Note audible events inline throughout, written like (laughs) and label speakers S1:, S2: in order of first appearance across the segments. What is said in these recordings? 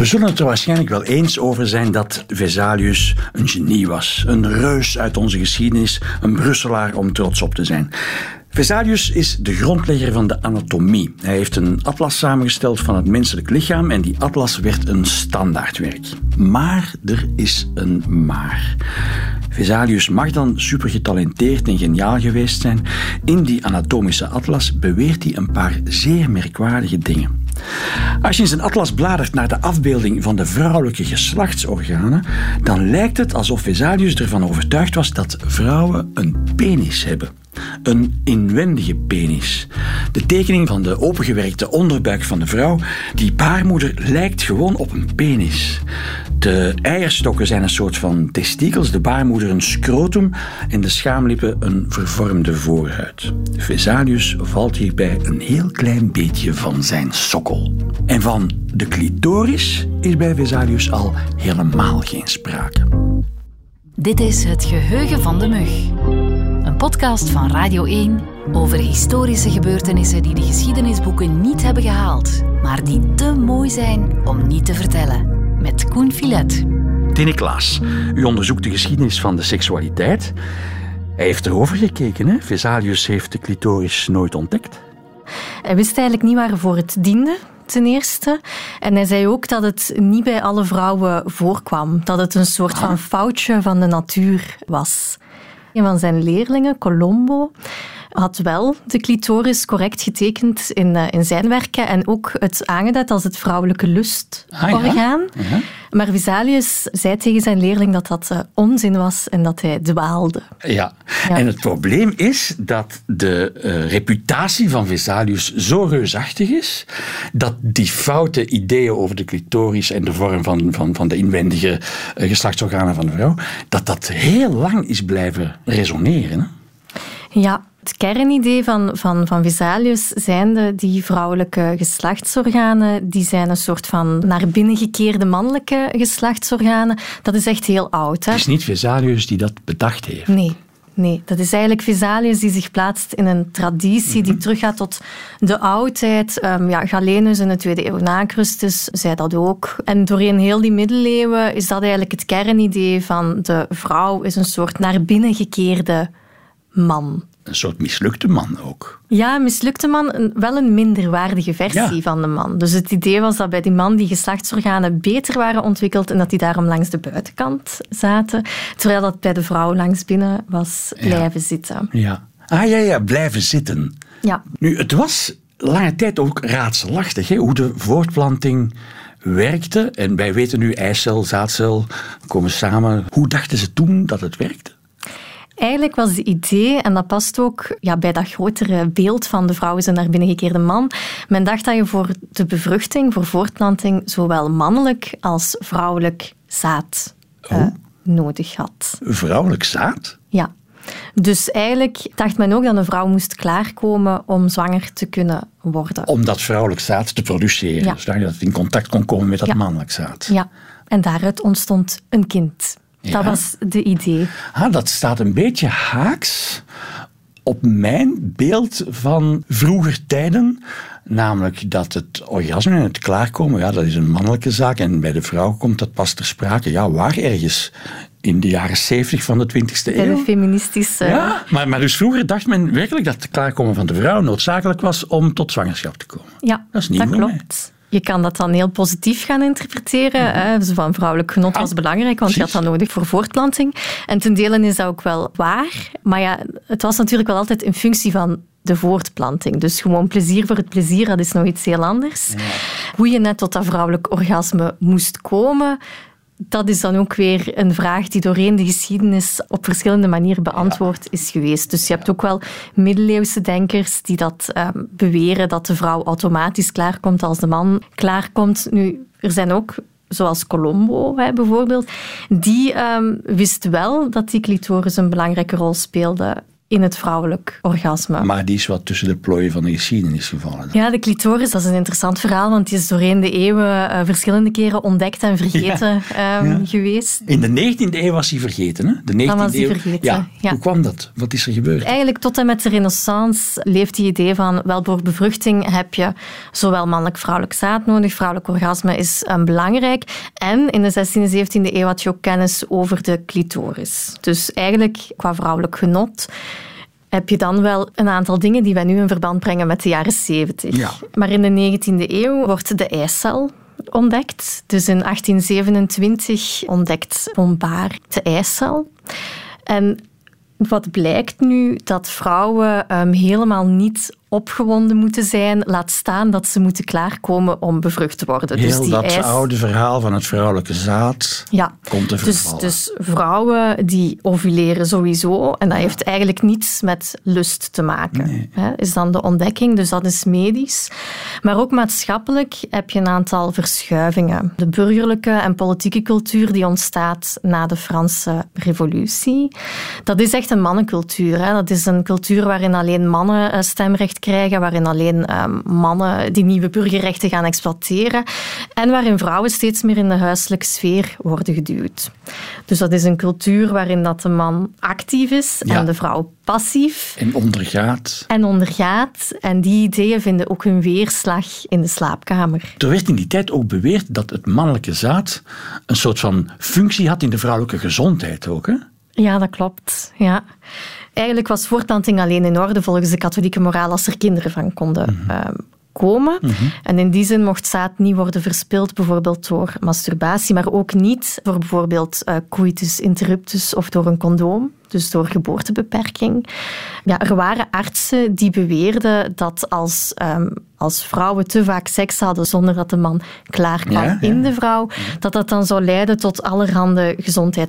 S1: We zullen het er waarschijnlijk wel eens over zijn dat Vesalius een genie was. Een reus uit onze geschiedenis, een Brusselaar om trots op te zijn. Vesalius is de grondlegger van de anatomie. Hij heeft een atlas samengesteld van het menselijk lichaam en die atlas werd een standaardwerk. Maar er is een maar. Vesalius mag dan supergetalenteerd en geniaal geweest zijn. In die anatomische atlas beweert hij een paar zeer merkwaardige dingen. Als je in zijn atlas bladert naar de afbeelding van de vrouwelijke geslachtsorganen, dan lijkt het alsof Vesalius ervan overtuigd was dat vrouwen een penis hebben. Een inwendige penis. De tekening van de opengewerkte onderbuik van de vrouw, die baarmoeder lijkt gewoon op een penis. De eierstokken zijn een soort van testikels, de baarmoeder een scrotum en de schaamlippen een vervormde voorhuid. Vesalius valt hierbij een heel klein beetje van zijn sokkel. En van de clitoris is bij Vesalius al helemaal geen sprake.
S2: Dit is Het Geheugen van de Mug. Een podcast van Radio 1 over historische gebeurtenissen die de geschiedenisboeken niet hebben gehaald, maar die te mooi zijn om niet te vertellen. Met Koen Filet.
S1: Tine Klaas, u onderzoekt de geschiedenis van de seksualiteit. Hij heeft erover gekeken, hè? Vesalius heeft de clitoris nooit ontdekt.
S3: Hij wist eigenlijk niet waarvoor het diende, ten eerste. En hij zei ook dat het niet bij alle vrouwen voorkwam. Dat het een soort van foutje van de natuur was. Een van zijn leerlingen, Colombo, had wel de clitoris correct getekend in, uh, in zijn werken en ook het aangeduid als het vrouwelijke lustorgaan.
S1: Ah, ja?
S3: Maar Vesalius zei tegen zijn leerling dat dat uh, onzin was en dat hij dwaalde.
S1: Ja. ja. en het probleem is dat de uh, reputatie van Vesalius zo reusachtig is dat die foute ideeën over de clitoris en de vorm van, van, van de inwendige geslachtsorganen van de vrouw, dat dat heel lang is blijven resoneren. Hè?
S3: Ja, het kernidee van, van, van Vesalius zijnde die vrouwelijke geslachtsorganen, die zijn een soort van naar binnen gekeerde mannelijke geslachtsorganen. Dat is echt heel oud. Hè?
S1: Het is niet Vesalius die dat bedacht heeft.
S3: Nee. Nee, dat is eigenlijk Vesalius die zich plaatst in een traditie die teruggaat tot de oudheid. Um, ja, Galenus in de tweede eeuw na Christus zei dat ook. En doorheen heel die middeleeuwen is dat eigenlijk het kernidee van de vrouw is een soort naar binnen gekeerde man
S1: een soort mislukte man ook.
S3: Ja, een mislukte man, een, wel een minderwaardige versie ja. van de man. Dus het idee was dat bij die man die geslachtsorganen beter waren ontwikkeld en dat die daarom langs de buitenkant zaten, terwijl dat bij de vrouw langs binnen was blijven
S1: ja.
S3: zitten.
S1: Ja. Ah ja, ja, blijven zitten.
S3: Ja.
S1: Nu, het was lange tijd ook raadselachtig hè, hoe de voortplanting werkte. En wij weten nu, eicel, zaadcel komen samen. Hoe dachten ze toen dat het werkte?
S3: Eigenlijk was het idee, en dat past ook ja, bij dat grotere beeld van de vrouw is een naar binnen gekeerde man, men dacht dat je voor de bevruchting, voor voortplanting, zowel mannelijk als vrouwelijk zaad
S1: oh.
S3: uh, nodig had.
S1: Vrouwelijk zaad?
S3: Ja. Dus eigenlijk dacht men ook dat een vrouw moest klaarkomen om zwanger te kunnen worden.
S1: Om dat vrouwelijk zaad te produceren.
S3: Ja.
S1: Zodat het in contact kon komen met dat
S3: ja.
S1: mannelijk zaad.
S3: Ja, en daaruit ontstond een kind.
S1: Ja.
S3: Dat was de idee.
S1: Ah, dat staat een beetje haaks op mijn beeld van vroeger tijden. Namelijk dat het orgasme en het klaarkomen, ja, dat is een mannelijke zaak. En bij de vrouw komt dat pas ter sprake. Ja, waar ergens? In de jaren 70 van de 20e
S3: Bij
S1: eeuw.
S3: de feministische...
S1: Ja, maar, maar dus vroeger dacht men werkelijk dat het klaarkomen van de vrouw noodzakelijk was om tot zwangerschap te komen.
S3: Ja,
S1: Dat is niet
S3: dat klopt. Je kan dat dan heel positief gaan interpreteren. Hè. Zo van vrouwelijk genot was belangrijk, want je had dat nodig voor voortplanting. En ten dele is dat ook wel waar. Maar ja, het was natuurlijk wel altijd in functie van de voortplanting. Dus gewoon plezier voor het plezier, dat is nog iets heel anders.
S1: Ja.
S3: Hoe je net tot dat vrouwelijk orgasme moest komen, dat is dan ook weer een vraag die doorheen de geschiedenis op verschillende manieren beantwoord is geweest. Dus je hebt ook wel middeleeuwse denkers die dat um, beweren dat de vrouw automatisch klaarkomt als de man klaarkomt. Nu, er zijn ook zoals Colombo hè, bijvoorbeeld, die um, wist wel dat die clitoris een belangrijke rol speelde in het vrouwelijk orgasme.
S1: Maar die is wat tussen de plooien van de geschiedenis gevallen.
S3: Ja, de clitoris, dat is een interessant verhaal, want die is doorheen de eeuwen uh, verschillende keren ontdekt en vergeten (laughs) ja. Um, ja. geweest.
S1: In de 19e eeuw was hij vergeten, hè? De 19e
S3: Dan was hij
S1: eeuw.
S3: vergeten,
S1: ja.
S3: ja.
S1: Hoe kwam dat? Wat is er gebeurd?
S3: Eigenlijk tot en met de renaissance leeft die idee van, wel, voor bevruchting heb je zowel mannelijk-vrouwelijk zaad nodig, vrouwelijk orgasme is um, belangrijk. En in de 16e, 17e eeuw had je ook kennis over de clitoris. Dus eigenlijk qua vrouwelijk genot heb je dan wel een aantal dingen die wij nu in verband brengen met de jaren 70.
S1: Ja.
S3: Maar in de 19e eeuw wordt de eicel ontdekt. Dus in 1827 ontdekt Bombard de eicel. En wat blijkt nu? Dat vrouwen um, helemaal niet opgewonden moeten zijn, laat staan dat ze moeten klaarkomen om bevrucht te worden.
S1: Heel
S3: dus die
S1: dat
S3: eis...
S1: oude verhaal van het vrouwelijke zaad
S3: ja.
S1: komt te
S3: dus,
S1: vervallen.
S3: dus vrouwen die ovuleren sowieso, en dat heeft eigenlijk niets met lust te maken,
S1: Nee.
S3: hè, is dan de ontdekking. Dus dat is medisch. Maar ook maatschappelijk heb je een aantal verschuivingen. De burgerlijke en politieke cultuur die ontstaat na de Franse revolutie, dat is echt een mannencultuur. Hè. Dat is een cultuur waarin alleen mannen eh, stemrecht krijgen, waarin alleen eh, mannen die nieuwe burgerrechten gaan exploiteren en waarin vrouwen steeds meer in de huiselijke sfeer worden geduwd. Dus dat is een cultuur waarin dat de man actief is
S1: Ja.
S3: en de vrouw passief
S1: En ondergaat.
S3: en ondergaat. En die ideeën vinden ook hun weerslag in de slaapkamer.
S1: Er werd in die tijd ook beweerd dat het mannelijke zaad een soort van functie had in de vrouwelijke gezondheid ook. Hè?
S3: Ja, dat klopt. Ja. Eigenlijk was voortplanting alleen in orde volgens de katholieke moraal als er kinderen van konden eh, komen. En in die zin mocht zaad niet worden verspild, bijvoorbeeld door masturbatie, maar ook niet door bijvoorbeeld eh, coitus interruptus of door een condoom, dus door geboortebeperking. Ja, er waren artsen die beweerden dat als, ehm, als vrouwen te vaak seks hadden zonder dat de man klaar kwam
S1: Ja, ja.
S3: in de vrouw, dat dat dan zou leiden tot allerhande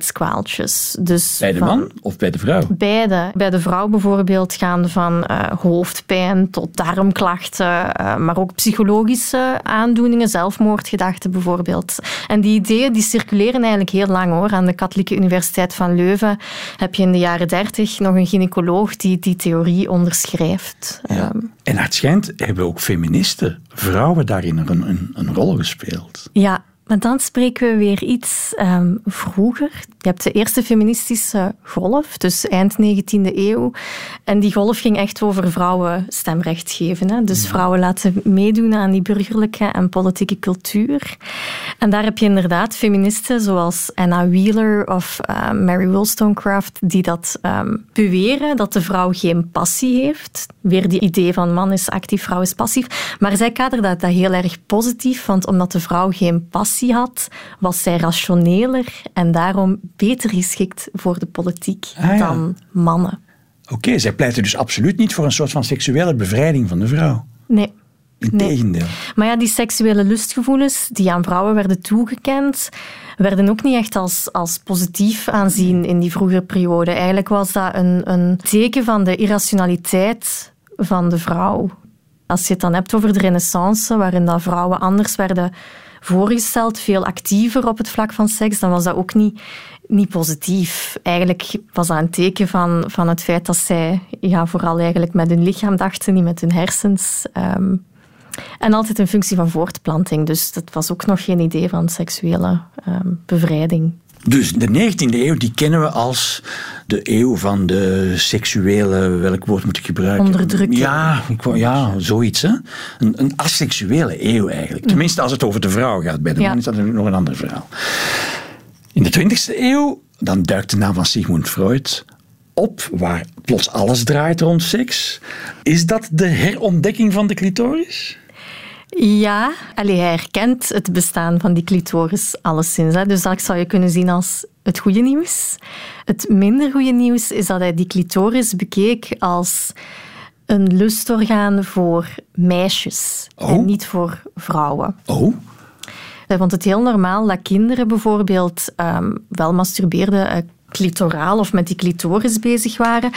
S3: gezondheidskwaaltjes. Dus
S1: Bij de
S3: van-
S1: man of bij de vrouw?
S3: Beide. Bij de vrouw bijvoorbeeld gaan van eh, hoofdpijn tot darmklachten, eh, maar ook psychologische aandoeningen, zelfmoordgedachten bijvoorbeeld. En die ideeën die circuleren eigenlijk heel lang hoor. Aan de Katholieke Universiteit van Leuven heb je in de jaren dertig nog een gynaecoloog die die theorie onderschrijft.
S1: Ja.
S3: Ehm,
S1: En naar het schijnt hebben ook feministen, vrouwen daarin een, een, een rol gespeeld.
S3: Ja, maar dan spreken we weer iets ehm, vroeger. Je hebt de eerste feministische golf, dus eind 19e eeuw. En die golf ging echt over vrouwen stemrecht geven. Hè? Dus vrouwen laten meedoen aan die burgerlijke en politieke cultuur. En daar heb je inderdaad feministen zoals Anna Wheeler of eh, Mary Wollstonecraft die dat ehm, beweren, dat de vrouw geen passie heeft. Weer die idee van man is actief, vrouw is passief. Maar zij kaderen dat, dat heel erg positief, want omdat de vrouw geen passie had, was zij rationeler en daarom beter geschikt voor de politiek
S1: Ah, ja.
S3: dan mannen.
S1: Oké, zij pleiten dus absoluut niet voor een soort van seksuele bevrijding van de vrouw.
S3: Nee. Nee. Maar ja, die seksuele lustgevoelens die aan vrouwen werden toegekend, werden ook niet echt als, als positief aanzien in die vroege periode. Eigenlijk was dat een, een teken van de irrationaliteit van de vrouw. Als je het dan hebt over de renaissance, waarin dat vrouwen anders werden voorgesteld, veel actiever op het vlak van seks, dan was dat ook niet, niet positief. Eigenlijk was dat een teken van, van het feit dat zij ja, vooral eigenlijk met hun lichaam dachten, niet met hun hersens. Ehm, en altijd in functie van voortplanting. Dus dat was ook nog geen idee van seksuele ehm, bevrijding.
S1: Dus de 19e eeuw, die kennen we als de eeuw van de seksuele, welk woord moet ik gebruiken?
S3: Onderdrukking.
S1: Ja, ja zoiets. Hè? Een, een asexuele eeuw eigenlijk. Tenminste, als het over de vrouw gaat. Bij de
S3: Ja.
S1: man is dat nog een ander verhaal. In de 20e eeuw, dan duikt de naam van Sigmund Freud op, waar plots alles draait rond seks. Is dat de herontdekking van de clitoris?
S3: Ja, allee, hij herkent het bestaan van die clitoris alleszins. Hè. Dus dat zou je kunnen zien als het goede nieuws. Het minder goede nieuws is dat hij die clitoris bekeek als een lustorgaan voor meisjes
S1: Oh.
S3: en niet voor vrouwen.
S1: Oh,
S3: Hij vond het heel normaal dat kinderen bijvoorbeeld ehm, wel masturbeerden. Eh, clitoraal of met die clitoris bezig waren.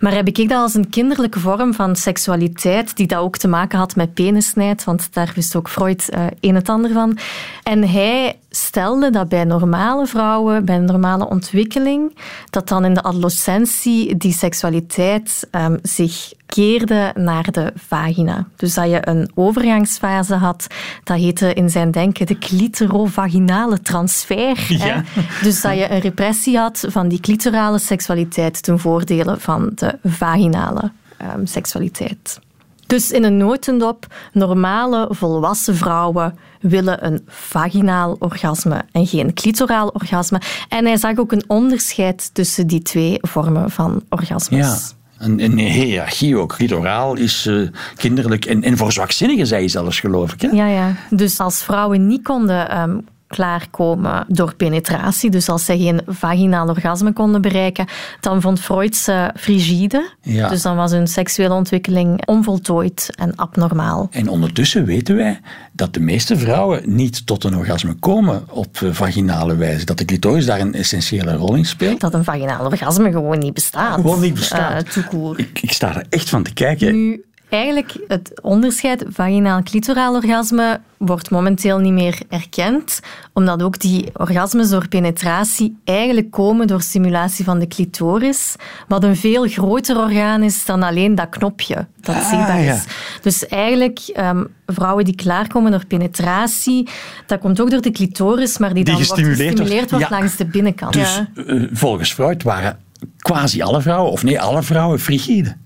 S3: Maar heb ik dat als een kinderlijke vorm van seksualiteit, die dat ook te maken had met penisnijd, want daar wist ook Freud uh, een het ander van. En hij stelde dat bij normale vrouwen, bij een normale ontwikkeling, dat dan in de adolescentie die seksualiteit um, zich keerde naar de vagina. Dus dat je een overgangsfase had, dat heette in zijn denken de clitorovaginale transfer. Ja. Dus dat je een repressie had van die clitorale seksualiteit ten voordele van de vaginale um, seksualiteit. Dus in een notendop, normale volwassen vrouwen willen een vaginaal orgasme en geen clitoraal orgasme. En hij zag ook een onderscheid tussen die twee vormen van orgasmes.
S1: Ja. Een, een hiërarchie ook. Clitoraal is uh, kinderlijk en, en voor zwakzinnigen, zei je zelfs, geloof ik. Hè?
S3: Ja, ja. Dus als vrouwen niet konden um, klaarkomen door penetratie. Dus als zij geen vaginaal orgasme konden bereiken, dan vond Freud ze frigide. Ja. Dus dan was hun seksuele ontwikkeling onvoltooid en abnormaal.
S1: En ondertussen weten wij dat de meeste vrouwen niet tot een orgasme komen op eh, vaginale wijze. Dat de clitoris daar een essentiële rol in speelt.
S3: Dat een vaginaal orgasme gewoon niet bestaat.
S1: Gewoon niet bestaat.
S3: Uh,
S1: ik, ik, sta er echt van te kijken.
S3: Nu, Eigenlijk het onderscheid vaginaal-clitoraal orgasme wordt momenteel niet meer erkend, omdat ook die orgasmes door penetratie eigenlijk komen door stimulatie van de clitoris, wat een veel groter orgaan is dan alleen dat knopje dat ah, zichtbaar is. Dus eigenlijk um, vrouwen die klaarkomen door penetratie, dat komt ook door de clitoris, maar die,
S1: die
S3: dan
S1: gestimuleerd
S3: wordt gestimuleerd wordt, langs de binnenkant.
S1: Dus uh, volgens Freud waren quasi alle vrouwen, of nee, alle vrouwen frigide.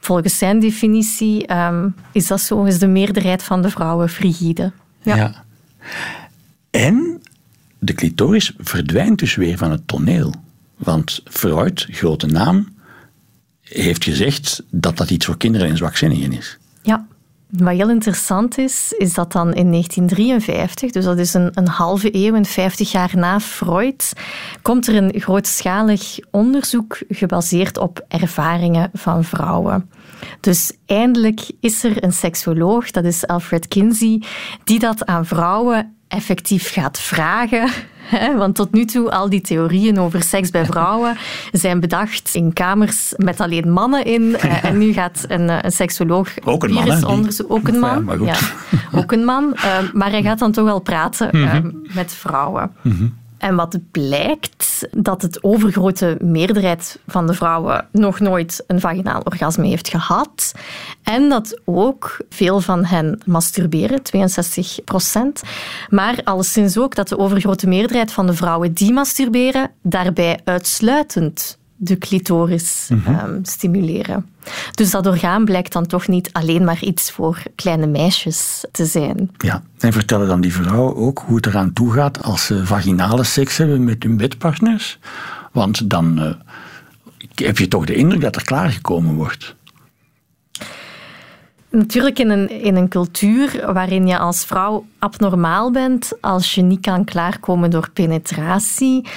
S3: Volgens zijn definitie um, is dat zo, is de meerderheid van de vrouwen frigide. Ja. ja.
S1: En de clitoris verdwijnt dus weer van het toneel. Want Freud, grote naam, heeft gezegd dat dat iets voor kinderen en zwakzinnigen is.
S3: Ja. Wat heel interessant is, is dat dan in 1953, dus dat is een, een halve eeuw en 50 jaar na Freud, komt er een grootschalig onderzoek gebaseerd op ervaringen van vrouwen. Dus eindelijk is er een seksoloog, dat is Alfred Kinsey, die dat aan vrouwen effectief gaat vragen. (laughs) Want tot nu toe, al die theorieën over seks bij vrouwen (laughs) zijn bedacht in kamers met alleen mannen in. Eh, en nu gaat een, eh, een seksoloog...
S1: Ook een man,
S3: onderzoek, Ook een man, ja, ook een man. Eh, maar hij gaat dan toch wel praten mhm. met vrouwen. Mhm. En wat blijkt, dat het overgrote meerderheid van de vrouwen nog nooit een vaginaal orgasme heeft gehad. En dat ook veel van hen masturberen, 62 procent. Maar alleszins ook dat de overgrote meerderheid van de vrouwen die masturberen, daarbij uitsluitend de clitoris mhm. Ehm, stimuleren. Dus dat orgaan blijkt dan toch niet alleen maar iets voor kleine meisjes te zijn.
S1: Ja, en vertellen dan die vrouwen ook hoe het eraan toe gaat als ze vaginale seks hebben met hun bedpartners? Want dan uh, heb je toch de indruk dat er klaargekomen wordt.
S3: Natuurlijk in een, in een cultuur waarin je als vrouw abnormaal bent als je niet kan klaarkomen door penetratie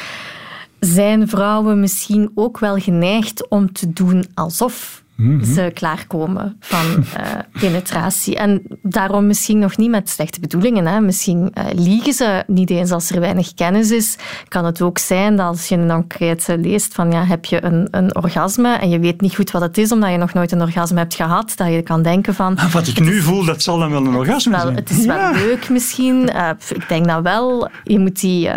S3: zijn vrouwen misschien ook wel geneigd om te doen alsof mhm. ze klaarkomen van uh, penetratie. En daarom misschien nog niet met slechte bedoelingen. Hè. Misschien uh, liegen ze niet eens als er weinig kennis is. Kan het ook zijn dat als je een enquête leest van ja, heb je een, een orgasme en je weet niet goed wat het is omdat je nog nooit een orgasme hebt gehad, dat je kan denken van...
S1: Ah, wat ik nu voel, dat zal dan wel een orgasme
S3: wel,
S1: zijn.
S3: Het is wel leuk misschien. Uh, ik denk dat wel. Je moet die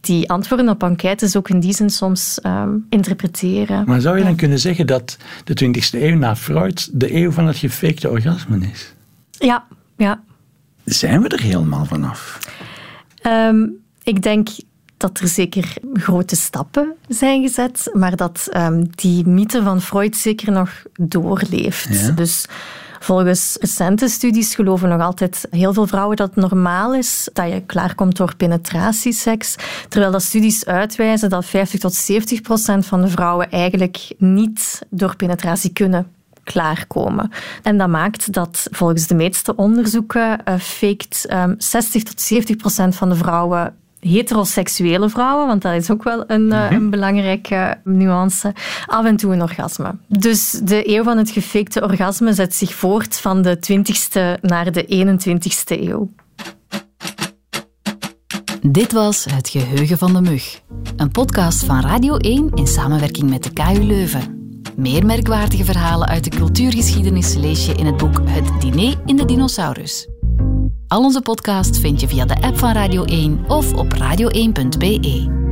S3: die antwoorden op enquêtes ook in die zin soms ehm, interpreteren.
S1: Maar zou je dan kunnen zeggen dat de 20e eeuw na Freud de eeuw van het gefakte orgasme is?
S3: Ja, ja.
S1: Zijn we er helemaal vanaf?
S3: Um, ik denk dat er zeker grote stappen zijn gezet, maar dat um, die mythe van Freud zeker nog doorleeft. Dus Volgens recente studies geloven nog altijd heel veel vrouwen dat het normaal is dat je klaarkomt door penetratieseks, terwijl dat studies uitwijzen dat 50 tot 70 procent van de vrouwen eigenlijk niet door penetratie kunnen klaarkomen. En dat maakt dat volgens de meeste onderzoeken uh, faked um, 60 tot 70 procent van de vrouwen heteroseksuele vrouwen, want dat is ook wel een, eh, mhm. een, belangrijke nuance, af en toe een orgasme. Dus de eeuw van het gefakte orgasme zet zich voort van de 20ste naar de 21ste eeuw.
S2: Dit was Het Geheugen van de Mug, een podcast van Radio 1 in samenwerking met de KU Leuven. Meer merkwaardige verhalen uit de cultuurgeschiedenis lees je in het boek Het Diner in de Dinosaurus al onze podcast vind je via de app van Radio 1 of op radio1.be.